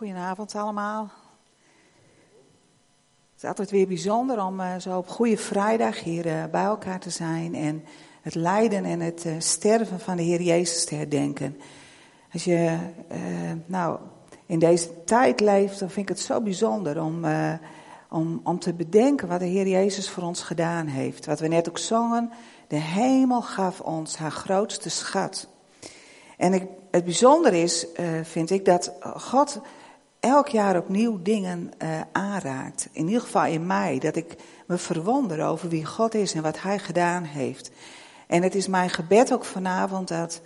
Goedenavond allemaal. Het is altijd weer bijzonder om uh, zo op Goede Vrijdag hier uh, bij elkaar te zijn en het lijden en het uh, sterven van de Heer Jezus te herdenken. Als je nou in deze tijd leeft, dan vind ik het zo bijzonder om, om, om te bedenken wat de Heer Jezus voor ons gedaan heeft. Wat we net ook zongen, de hemel gaf ons haar grootste schat. En ik, het bijzonder is, vind ik, dat God elk jaar opnieuw dingen uh, aanraakt. In ieder geval in mij, dat ik me verwonder over wie God is en wat Hij gedaan heeft. En het is mijn gebed ook vanavond dat,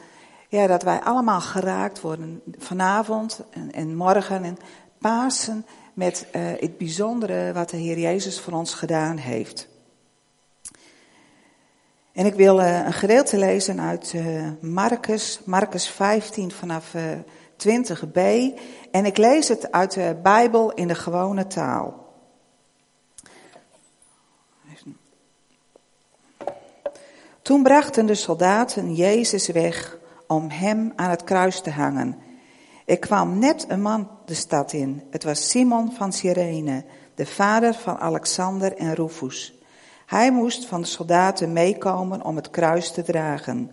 ja, dat wij allemaal geraakt worden. Vanavond en, en morgen en Pasen met uh, het bijzondere wat de Heer Jezus voor ons gedaan heeft. En ik wil uh, een gedeelte lezen uit Marcus, Marcus 15 vanaf 20b. En ik lees het uit de Bijbel in de gewone taal. Toen brachten de soldaten Jezus weg om hem aan het kruis te hangen. Er kwam net een man de stad in. Het was Simon van Cyrene, de vader van Alexander en Rufus. Hij moest van de soldaten meekomen om het kruis te dragen.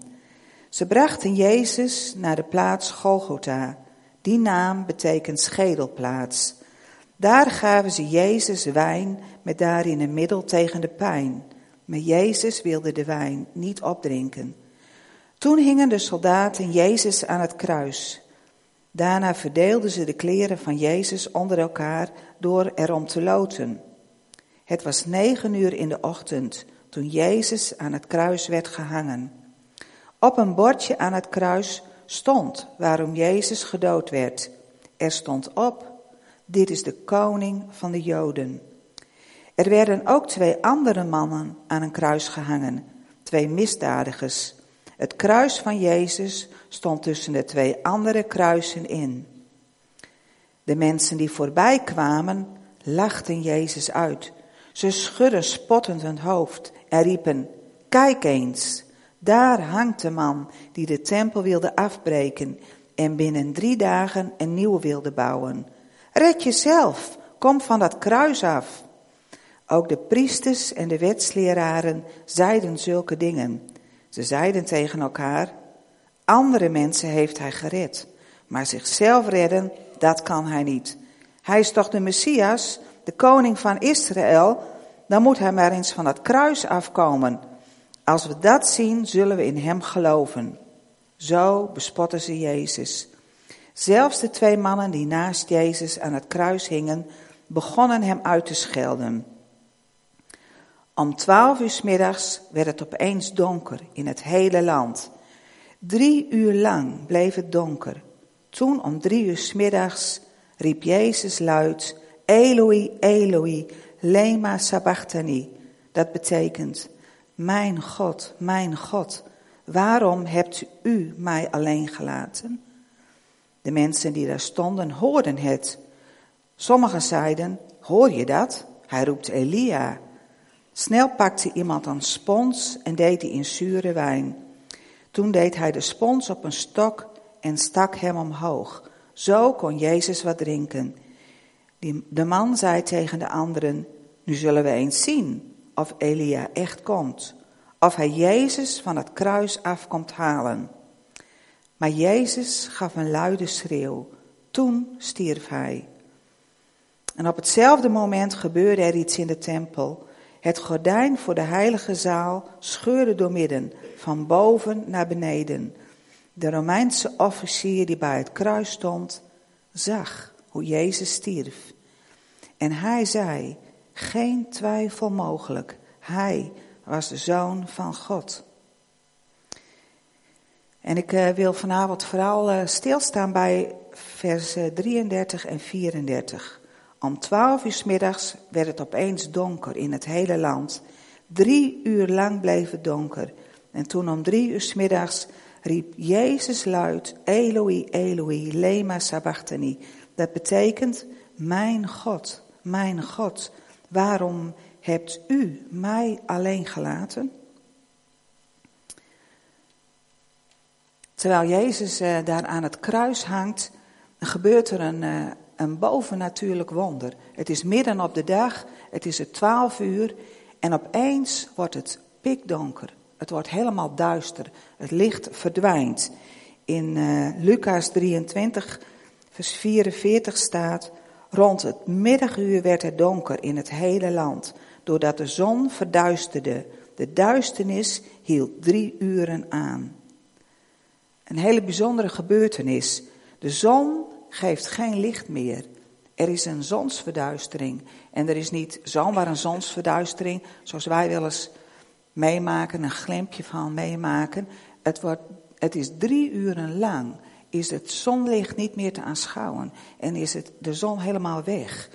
Ze brachten Jezus naar de plaats Golgotha. Die naam betekent schedelplaats. Daar gaven ze Jezus wijn met daarin een middel tegen de pijn. Maar Jezus wilde de wijn niet opdrinken. Toen hingen de soldaten Jezus aan het kruis. Daarna verdeelden ze de kleren van Jezus onder elkaar door erom te loten. Het was negen uur in de ochtend toen Jezus aan het kruis werd gehangen. Op een bordje aan het kruis stond waarom Jezus gedood werd. Er stond op, dit is de koning van de Joden. Er werden ook twee andere mannen aan een kruis gehangen, twee misdadigers. Het kruis van Jezus stond tussen de twee andere kruisen in. De mensen die voorbij kwamen, lachten Jezus uit. Ze schudden spottend hun hoofd en riepen, kijk eens, daar hangt de man die de tempel wilde afbreken en binnen drie dagen een nieuwe wilde bouwen. Red jezelf, kom van dat kruis af. Ook de priesters en de wetsleraren zeiden zulke dingen. Ze zeiden tegen elkaar, andere mensen heeft hij gered, maar zichzelf redden, dat kan hij niet. Hij is toch de Messias, de koning van Israël, dan moet hij maar eens van dat kruis afkomen. Als we dat zien, zullen we in Hem geloven. Zo bespotten ze Jezus. Zelfs de twee mannen die naast Jezus aan het kruis hingen, begonnen Hem uit te schelden. Om twaalf uur middags werd het opeens donker in het hele land. Drie uur lang bleef het donker. Toen om drie uur middags riep Jezus luid, Eloi, Eloi, lema sabachthani. Dat betekent, mijn God, mijn God, waarom hebt u mij alleen gelaten? De mensen die daar stonden hoorden het. Sommigen zeiden, hoor je dat? Hij roept Elia. Snel pakte iemand een spons en deed die in zure wijn. Toen deed hij de spons op een stok en stak hem omhoog. Zo kon Jezus wat drinken. De man zei tegen de anderen, nu zullen we eens zien of Elia echt komt. Of hij Jezus van het kruis af komt halen. Maar Jezus gaf een luide schreeuw. Toen stierf hij. En op hetzelfde moment gebeurde er iets in de tempel. Het gordijn voor de heilige zaal scheurde doormidden, van boven naar beneden. De Romeinse officier die bij het kruis stond, zag hoe Jezus stierf. En hij zei, geen twijfel mogelijk. Hij was de zoon van God. En ik uh, wil vanavond vooral uh, stilstaan bij versen 33 en 34. Om twaalf uur middags werd het opeens donker in het hele land. Drie uur lang bleef het donker. En toen om drie uur middags riep Jezus luid, Eloi, Eloi, lema sabachthani. Dat betekent, mijn God, mijn God, Waarom hebt u mij alleen gelaten? Terwijl Jezus uh, daar aan het kruis hangt, gebeurt er een, uh, een bovennatuurlijk wonder. Het is midden op de dag, het is het twaalf uur en opeens wordt het pikdonker. Het wordt helemaal duister. Het licht verdwijnt. In uh, Lucas 23, vers 44 staat: Rond het middaguur werd het donker in het hele land, doordat de zon verduisterde. De duisternis hield drie uren aan. Een hele bijzondere gebeurtenis. De zon geeft geen licht meer. Er is een zonsverduistering. En er is niet zomaar een zonsverduistering, zoals wij wel eens meemaken, een glimpje van meemaken. Het, wordt, het is drie uren lang, is het zonlicht niet meer te aanschouwen. En is het de zon helemaal weg.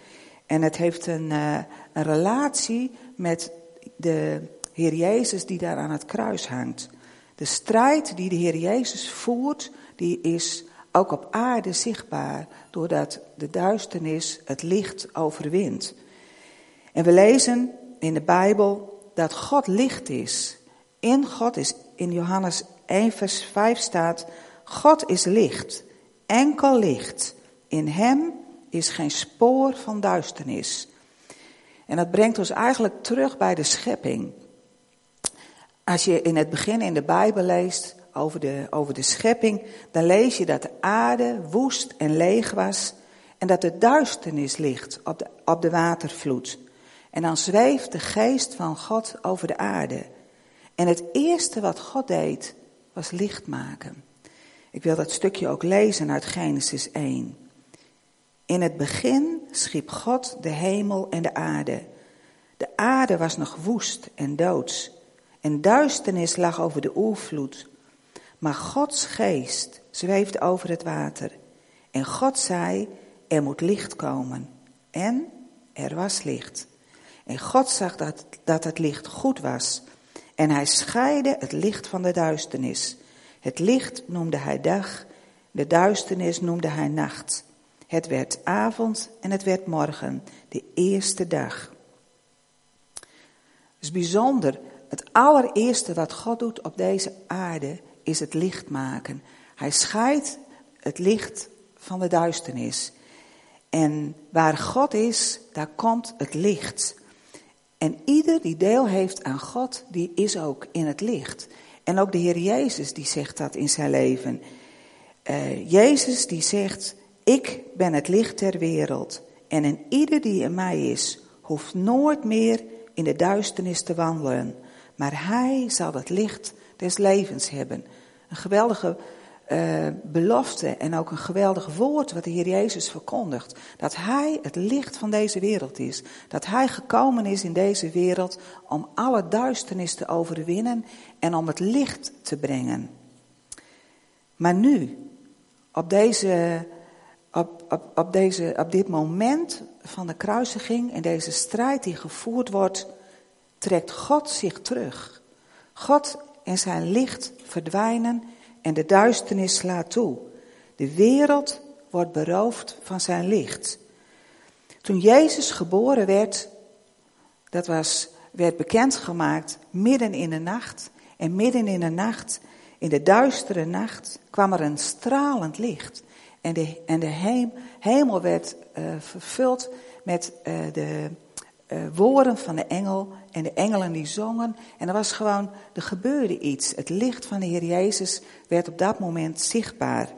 En het heeft een, uh, een relatie met de Heer Jezus die daar aan het kruis hangt. De strijd die de Heer Jezus voert, die is ook op aarde zichtbaar, doordat de duisternis het licht overwint. En we lezen in de Bijbel dat God licht is. In God is, in Johannes 1 vers 5 staat, God is licht, enkel licht. In Hem is geen spoor van duisternis. En dat brengt ons eigenlijk terug bij de schepping. Als je in het begin in de Bijbel leest over de, over de schepping, dan lees je dat de aarde woest en leeg was en dat de duisternis ligt op de, op de watervloed. En dan zweeft de geest van God over de aarde. En het eerste wat God deed, was licht maken. Ik wil dat stukje ook lezen uit Genesis 1. In het begin schiep God de hemel en de aarde. De aarde was nog woest en doods. En duisternis lag over de oervloed. Maar Gods geest zweefde over het water. En God zei, er moet licht komen. En er was licht. En God zag dat, dat het licht goed was. En hij scheidde het licht van de duisternis. Het licht noemde hij dag, de duisternis noemde hij nacht. Het werd avond en het werd morgen, de eerste dag. Het is bijzonder. Het allereerste wat God doet op deze aarde is het licht maken. Hij scheidt het licht van de duisternis. En waar God is, daar komt het licht. En ieder die deel heeft aan God, die is ook in het licht. En ook de Heer Jezus, die zegt dat in zijn leven. Uh, Jezus die zegt, ik ben het licht ter wereld. En in ieder die in mij is, hoeft nooit meer in de duisternis te wandelen. Maar hij zal het licht des levens hebben. Een geweldige uh, belofte en ook een geweldig woord wat de Heer Jezus verkondigt. Dat Hij het licht van deze wereld is. Dat Hij gekomen is in deze wereld om alle duisternis te overwinnen en om het licht te brengen. Maar nu, op, deze, op, op, op, deze, op dit moment van de kruisiging en deze strijd die gevoerd wordt, trekt God zich terug. God en zijn licht verdwijnen en de duisternis slaat toe. De wereld wordt beroofd van zijn licht. Toen Jezus geboren werd, dat was, werd bekendgemaakt midden in de nacht. En midden in de nacht, in de duistere nacht, kwam er een stralend licht. En de, en de hemel werd uh, vervuld met uh, de uh, woorden van de engel en de engelen die zongen. En er was gewoon, er gebeurde iets. Het licht van de Heer Jezus werd op dat moment zichtbaar.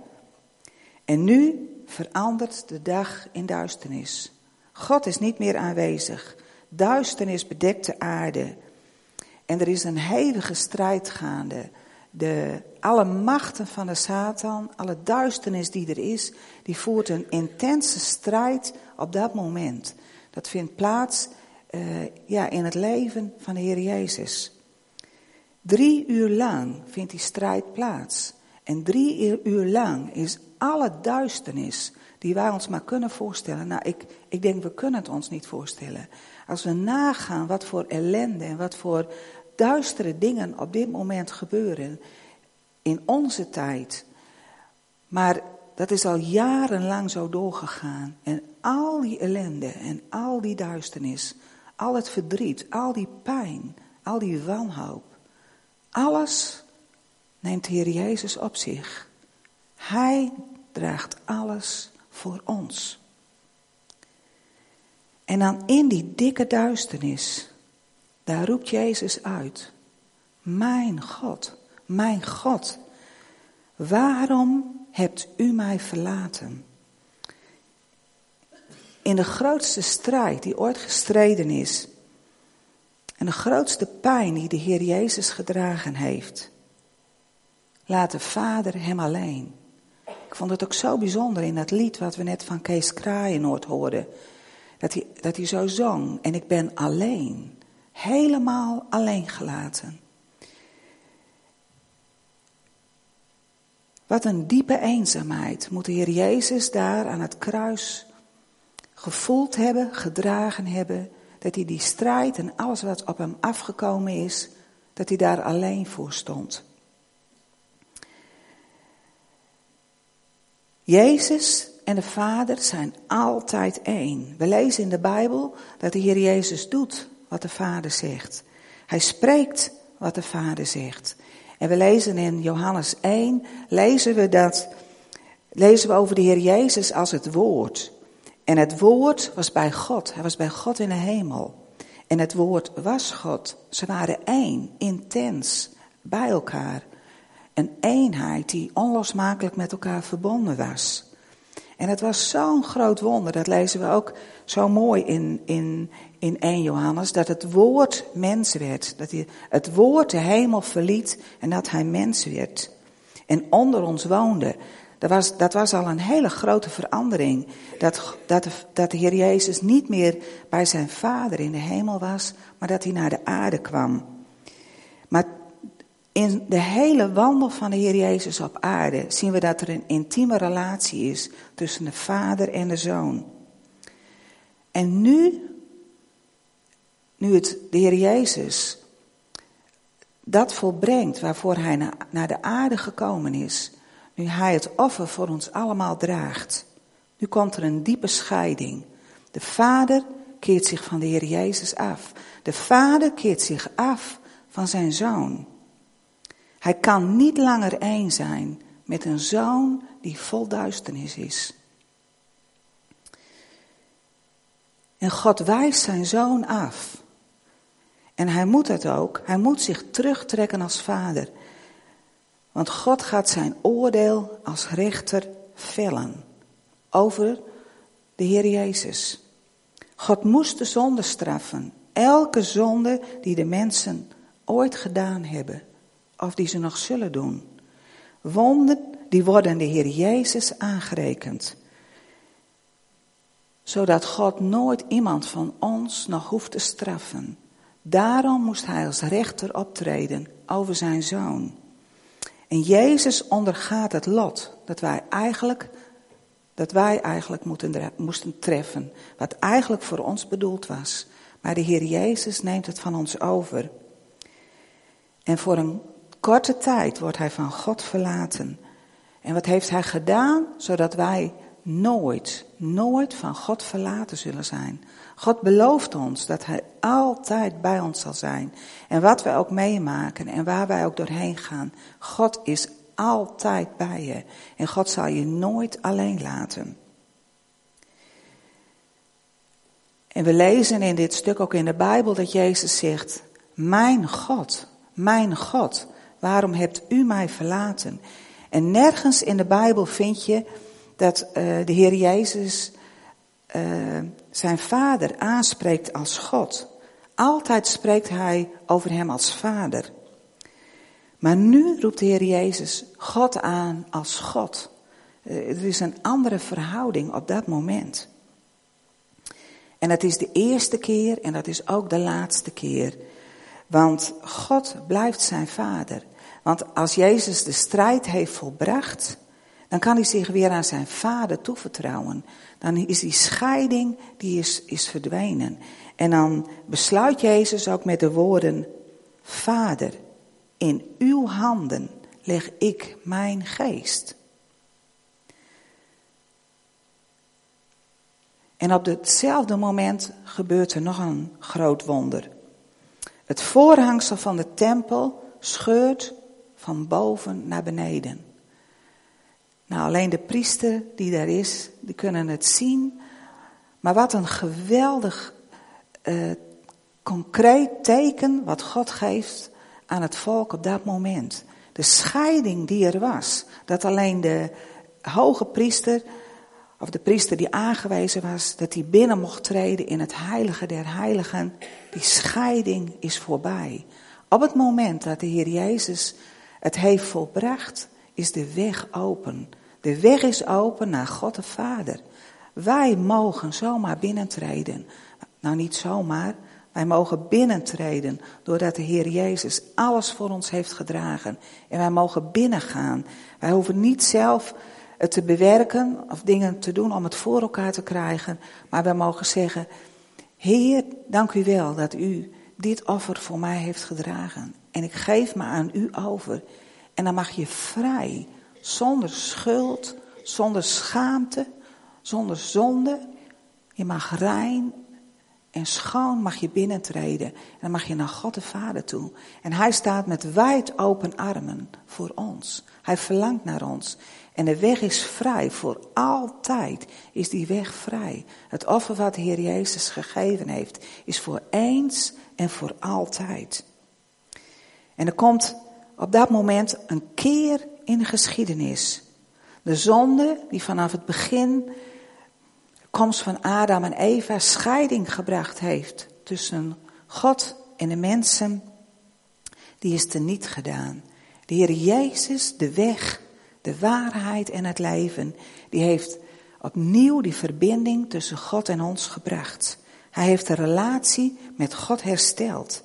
En nu verandert de dag in duisternis. God is niet meer aanwezig. Duisternis bedekt de aarde. En er is een hevige strijd gaande. De, alle machten van de Satan, alle duisternis die er is, die voert een intense strijd op dat moment. Dat vindt plaats uh, ja, in het leven van de Heer Jezus. Drie uur lang vindt die strijd plaats. En drie uur lang is alle duisternis die wij ons maar kunnen voorstellen. Nou, ik, ik denk we kunnen het ons niet voorstellen. Als we nagaan wat voor ellende en wat voor duistere dingen op dit moment gebeuren in onze tijd. Maar dat is al jarenlang zo doorgegaan. En al die ellende en al die duisternis, al het verdriet, al die pijn, al die wanhoop. Alles neemt de Heer Jezus op zich. Hij draagt alles voor ons. En dan in die dikke duisternis, daar roept Jezus uit. Mijn God, mijn God, waarom hebt u mij verlaten? In de grootste strijd die ooit gestreden is, en de grootste pijn die de Heer Jezus gedragen heeft, laat de Vader hem alleen. Ik vond het ook zo bijzonder in dat lied wat we net van Kees Kraaienoord hoorden. Dat hij, dat hij zo zong. En ik ben alleen. Helemaal alleen gelaten. Wat een diepe eenzaamheid moet de Heer Jezus daar aan het kruis gevoeld hebben, gedragen hebben. Dat hij die strijd en alles wat op hem afgekomen is, dat hij daar alleen voor stond. Jezus en de Vader zijn altijd één. We lezen in de Bijbel dat de Heer Jezus doet wat de Vader zegt. Hij spreekt wat de Vader zegt. En we lezen in Johannes 1, lezen we dat, lezen we over de Heer Jezus als het woord. En het woord was bij God. Hij was bij God in de hemel. En het woord was God. Ze waren één, intens, bij elkaar. Een eenheid die onlosmakelijk met elkaar verbonden was. En het was zo'n groot wonder, dat lezen we ook zo mooi in, in, in 1 Johannes, dat het woord mens werd. Dat hij, het woord de hemel verliet en dat hij mens werd. En onder ons woonde. Dat was, dat was al een hele grote verandering. Dat, dat, de, dat de Heer Jezus niet meer bij zijn Vader in de hemel was, maar dat hij naar de aarde kwam. Maar in de hele wandel van de Heer Jezus op aarde zien we dat er een intieme relatie is tussen de Vader en de Zoon. En nu, nu het de Heer Jezus dat volbrengt waarvoor Hij naar de aarde gekomen is, nu Hij het offer voor ons allemaal draagt, nu komt er een diepe scheiding. De Vader keert zich van de Heer Jezus af. De Vader keert zich af van zijn Zoon. Hij kan niet langer één zijn met een zoon die vol duisternis is. En God wijst zijn zoon af. En hij moet het ook. Hij moet zich terugtrekken als vader. Want God gaat zijn oordeel als rechter vellen over de Heer Jezus. God moest de zonde straffen. Elke zonde die de mensen ooit gedaan hebben of die ze nog zullen doen. Wonden, die worden de Heer Jezus aangerekend. Zodat God nooit iemand van ons nog hoeft te straffen. Daarom moest hij als rechter optreden over zijn zoon. En Jezus ondergaat het lot dat wij eigenlijk, dat wij eigenlijk moeten, moesten treffen. Wat eigenlijk voor ons bedoeld was. Maar de Heer Jezus neemt het van ons over. En voor een korte tijd wordt hij van God verlaten. En wat heeft hij gedaan? Zodat wij nooit, nooit van God verlaten zullen zijn. God belooft ons dat hij altijd bij ons zal zijn. En wat wij ook meemaken en waar wij ook doorheen gaan. God is altijd bij je. En God zal je nooit alleen laten. En we lezen in dit stuk ook in de Bijbel dat Jezus zegt, mijn God, mijn God, waarom hebt u mij verlaten? En nergens in de Bijbel vind je dat uh, de Heer Jezus uh, zijn vader aanspreekt als God. Altijd spreekt hij over hem als vader. Maar nu roept de Heer Jezus God aan als God. Er is een andere verhouding op dat moment. En dat is de eerste keer en dat is ook de laatste keer. Want God blijft zijn vader. Want als Jezus de strijd heeft volbracht, dan kan hij zich weer aan zijn vader toevertrouwen. Dan is die scheiding, die is, is verdwenen. En dan besluit Jezus ook met de woorden, Vader, in uw handen leg ik mijn geest. En op hetzelfde moment gebeurt er nog een groot wonder. Het voorhangsel van de tempel scheurt van boven naar beneden. Nou, alleen de priester die daar is, die kunnen het zien. Maar wat een geweldig uh, concreet teken wat God geeft aan het volk op dat moment. De scheiding die er was. Dat alleen de hoge priester, of de priester die aangewezen was, dat hij binnen mocht treden in het heilige der heiligen. Die scheiding is voorbij. Op het moment dat de Heer Jezus het heeft volbracht, is de weg open. De weg is open naar God de Vader. Wij mogen zomaar binnentreden. Nou, niet zomaar. Wij mogen binnentreden doordat de Heer Jezus alles voor ons heeft gedragen. En wij mogen binnengaan. Wij hoeven niet zelf het te bewerken of dingen te doen om het voor elkaar te krijgen. Maar wij mogen zeggen, Heer, dank u wel dat u dit offer voor mij heeft gedragen. En ik geef me aan u over. En dan mag je vrij, zonder schuld, zonder schaamte, zonder zonde. Je mag rein en schoon mag je binnentreden. En dan mag je naar God de Vader toe. En hij staat met wijd open armen voor ons. Hij verlangt naar ons. En de weg is vrij. Voor altijd is die weg vrij. Het offer wat de Heer Jezus gegeven heeft, is voor eens en voor altijd. En er komt op dat moment een keer in de geschiedenis. De zonde die vanaf het begin, komst van Adam en Eva, scheiding gebracht heeft tussen God en de mensen, die is er niet gedaan. De Heer Jezus, de weg, de waarheid en het leven, die heeft opnieuw die verbinding tussen God en ons gebracht. Hij heeft de relatie met God hersteld.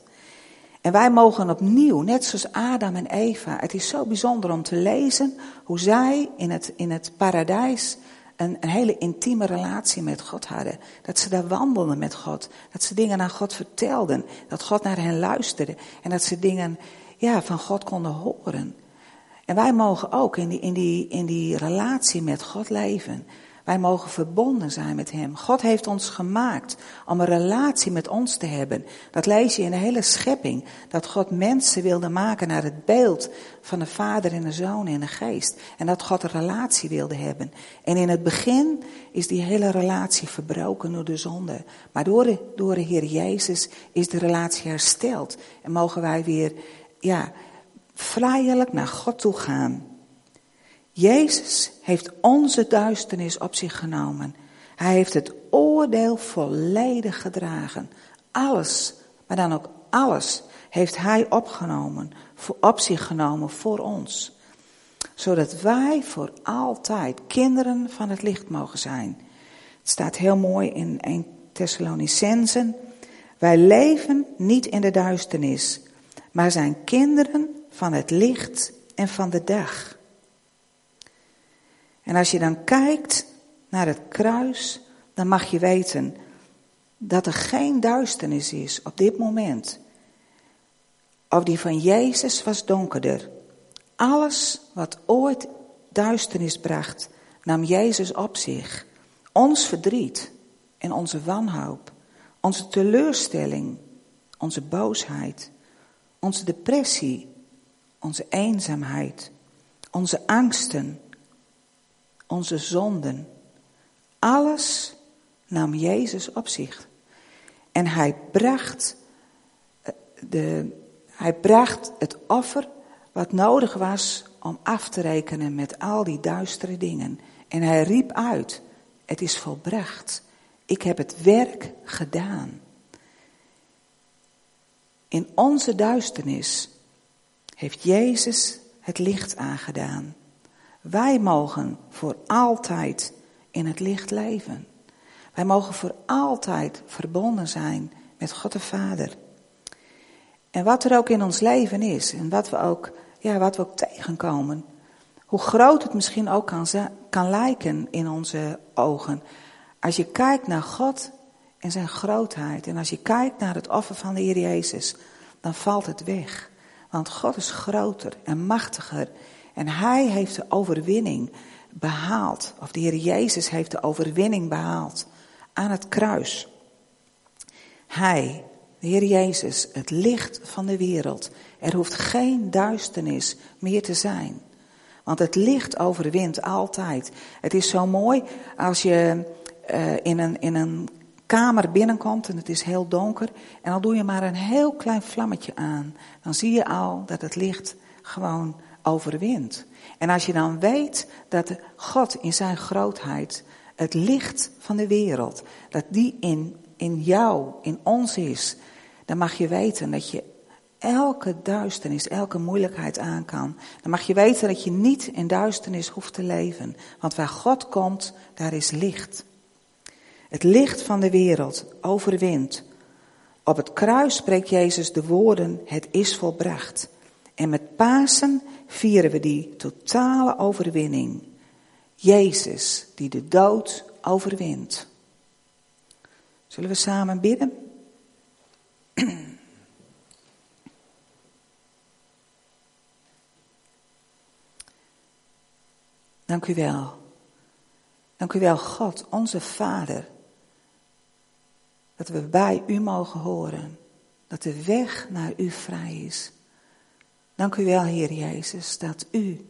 En wij mogen opnieuw, net zoals Adam en Eva, het is zo bijzonder om te lezen hoe zij in het, in het paradijs een, een hele intieme relatie met God hadden. Dat ze daar wandelden met God. Dat ze dingen aan God vertelden. Dat God naar hen luisterde. En dat ze dingen ja, van God konden horen. En wij mogen ook in die, in, die, in die relatie met God leven. Wij mogen verbonden zijn met Hem. God heeft ons gemaakt om een relatie met ons te hebben. Dat lees je in de hele schepping. Dat God mensen wilde maken naar het beeld van de Vader en de Zoon en de Geest. En dat God een relatie wilde hebben. En in het begin is die hele relatie verbroken door de zonde. Maar door de, door de Heer Jezus is de relatie hersteld. En mogen wij weer, ja, vrijelijk naar God toe gaan. Jezus heeft onze duisternis op zich genomen. Hij heeft het oordeel volledig gedragen. Alles, maar dan ook alles, heeft Hij opgenomen, op zich genomen voor ons. Zodat wij voor altijd kinderen van het licht mogen zijn. Het staat heel mooi in 1 Thessalonicensen. Wij leven niet in de duisternis, maar zijn kinderen van het licht en van de dag. En als je dan kijkt naar het kruis, dan mag je weten dat er geen duisternis is op dit moment. Of die van Jezus was donkerder. Alles wat ooit duisternis bracht, nam Jezus op zich. Ons verdriet en onze wanhoop, onze teleurstelling, onze boosheid, onze depressie, onze eenzaamheid, onze angsten, onze zonden. Alles nam Jezus op zich. En hij bracht, eh, de, hij bracht het offer wat nodig was om af te rekenen met al die duistere dingen. En hij riep uit, het is volbracht. Ik heb het werk gedaan. In onze duisternis heeft Jezus het licht aangedaan. Wij mogen voor altijd in het licht leven. Wij mogen voor altijd verbonden zijn met God de Vader. En wat er ook in ons leven is en wat we ook, ja, wat we ook tegenkomen, hoe groot het misschien ook kan, kan lijken in onze ogen. Als je kijkt naar God en zijn grootheid en als je kijkt naar het offer van de Heer Jezus, dan valt het weg. Want God is groter en machtiger en hij heeft de overwinning behaald. Of de Heer Jezus heeft de overwinning behaald aan het kruis. Hij, de Heer Jezus, het licht van de wereld. Er hoeft geen duisternis meer te zijn. Want het licht overwint altijd. Het is zo mooi als je uh, in, een, in een kamer binnenkomt en het is heel donker. En al doe je maar een heel klein vlammetje aan. Dan zie je al dat het licht gewoon overwint. En als je dan weet dat God in zijn grootheid het licht van de wereld, dat die in, in jou, in ons is, dan mag je weten dat je elke duisternis, elke moeilijkheid aan kan. Dan mag je weten dat je niet in duisternis hoeft te leven. Want waar God komt, daar is licht. Het licht van de wereld overwint. Op het kruis spreekt Jezus de woorden: Het is volbracht. En met Pasen vieren we die totale overwinning. Jezus die de dood overwint. Zullen we samen bidden? Dank u wel. Dank u wel, God, onze Vader. Dat we bij u mogen horen. Dat de weg naar u vrij is. Dank u wel, Heer Jezus, dat u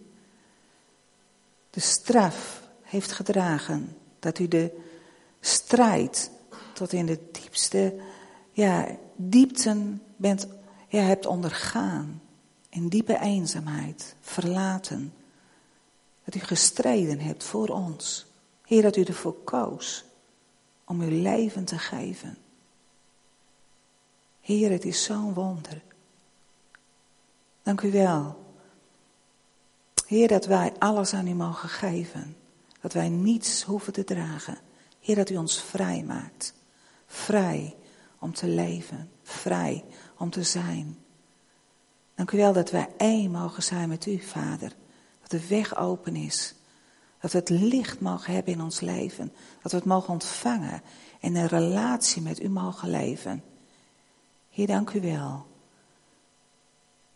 de straf heeft gedragen. Dat u de strijd tot in de diepste ja, diepten bent, ja, hebt ondergaan. In diepe eenzaamheid, verlaten. Dat u gestreden hebt voor ons. Heer, dat u ervoor koos om uw leven te geven. Heer, het is zo'n wonder. Dank u wel. Heer, dat wij alles aan u mogen geven. Dat wij niets hoeven te dragen. Heer, dat u ons vrij maakt. Vrij om te leven. Vrij om te zijn. Dank u wel dat wij één mogen zijn met u, Vader. Dat de weg open is. Dat we het licht mogen hebben in ons leven. Dat we het mogen ontvangen. En een relatie met u mogen leven. Heer, dank u wel.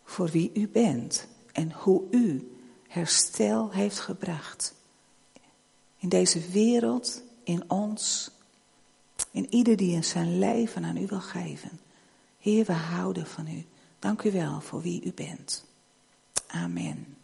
Voor wie u bent. En hoe u herstel heeft gebracht. In deze wereld, in ons. In ieder die in zijn leven aan u wil geven. Heer, we houden van u. Dank u wel voor wie u bent. Amen.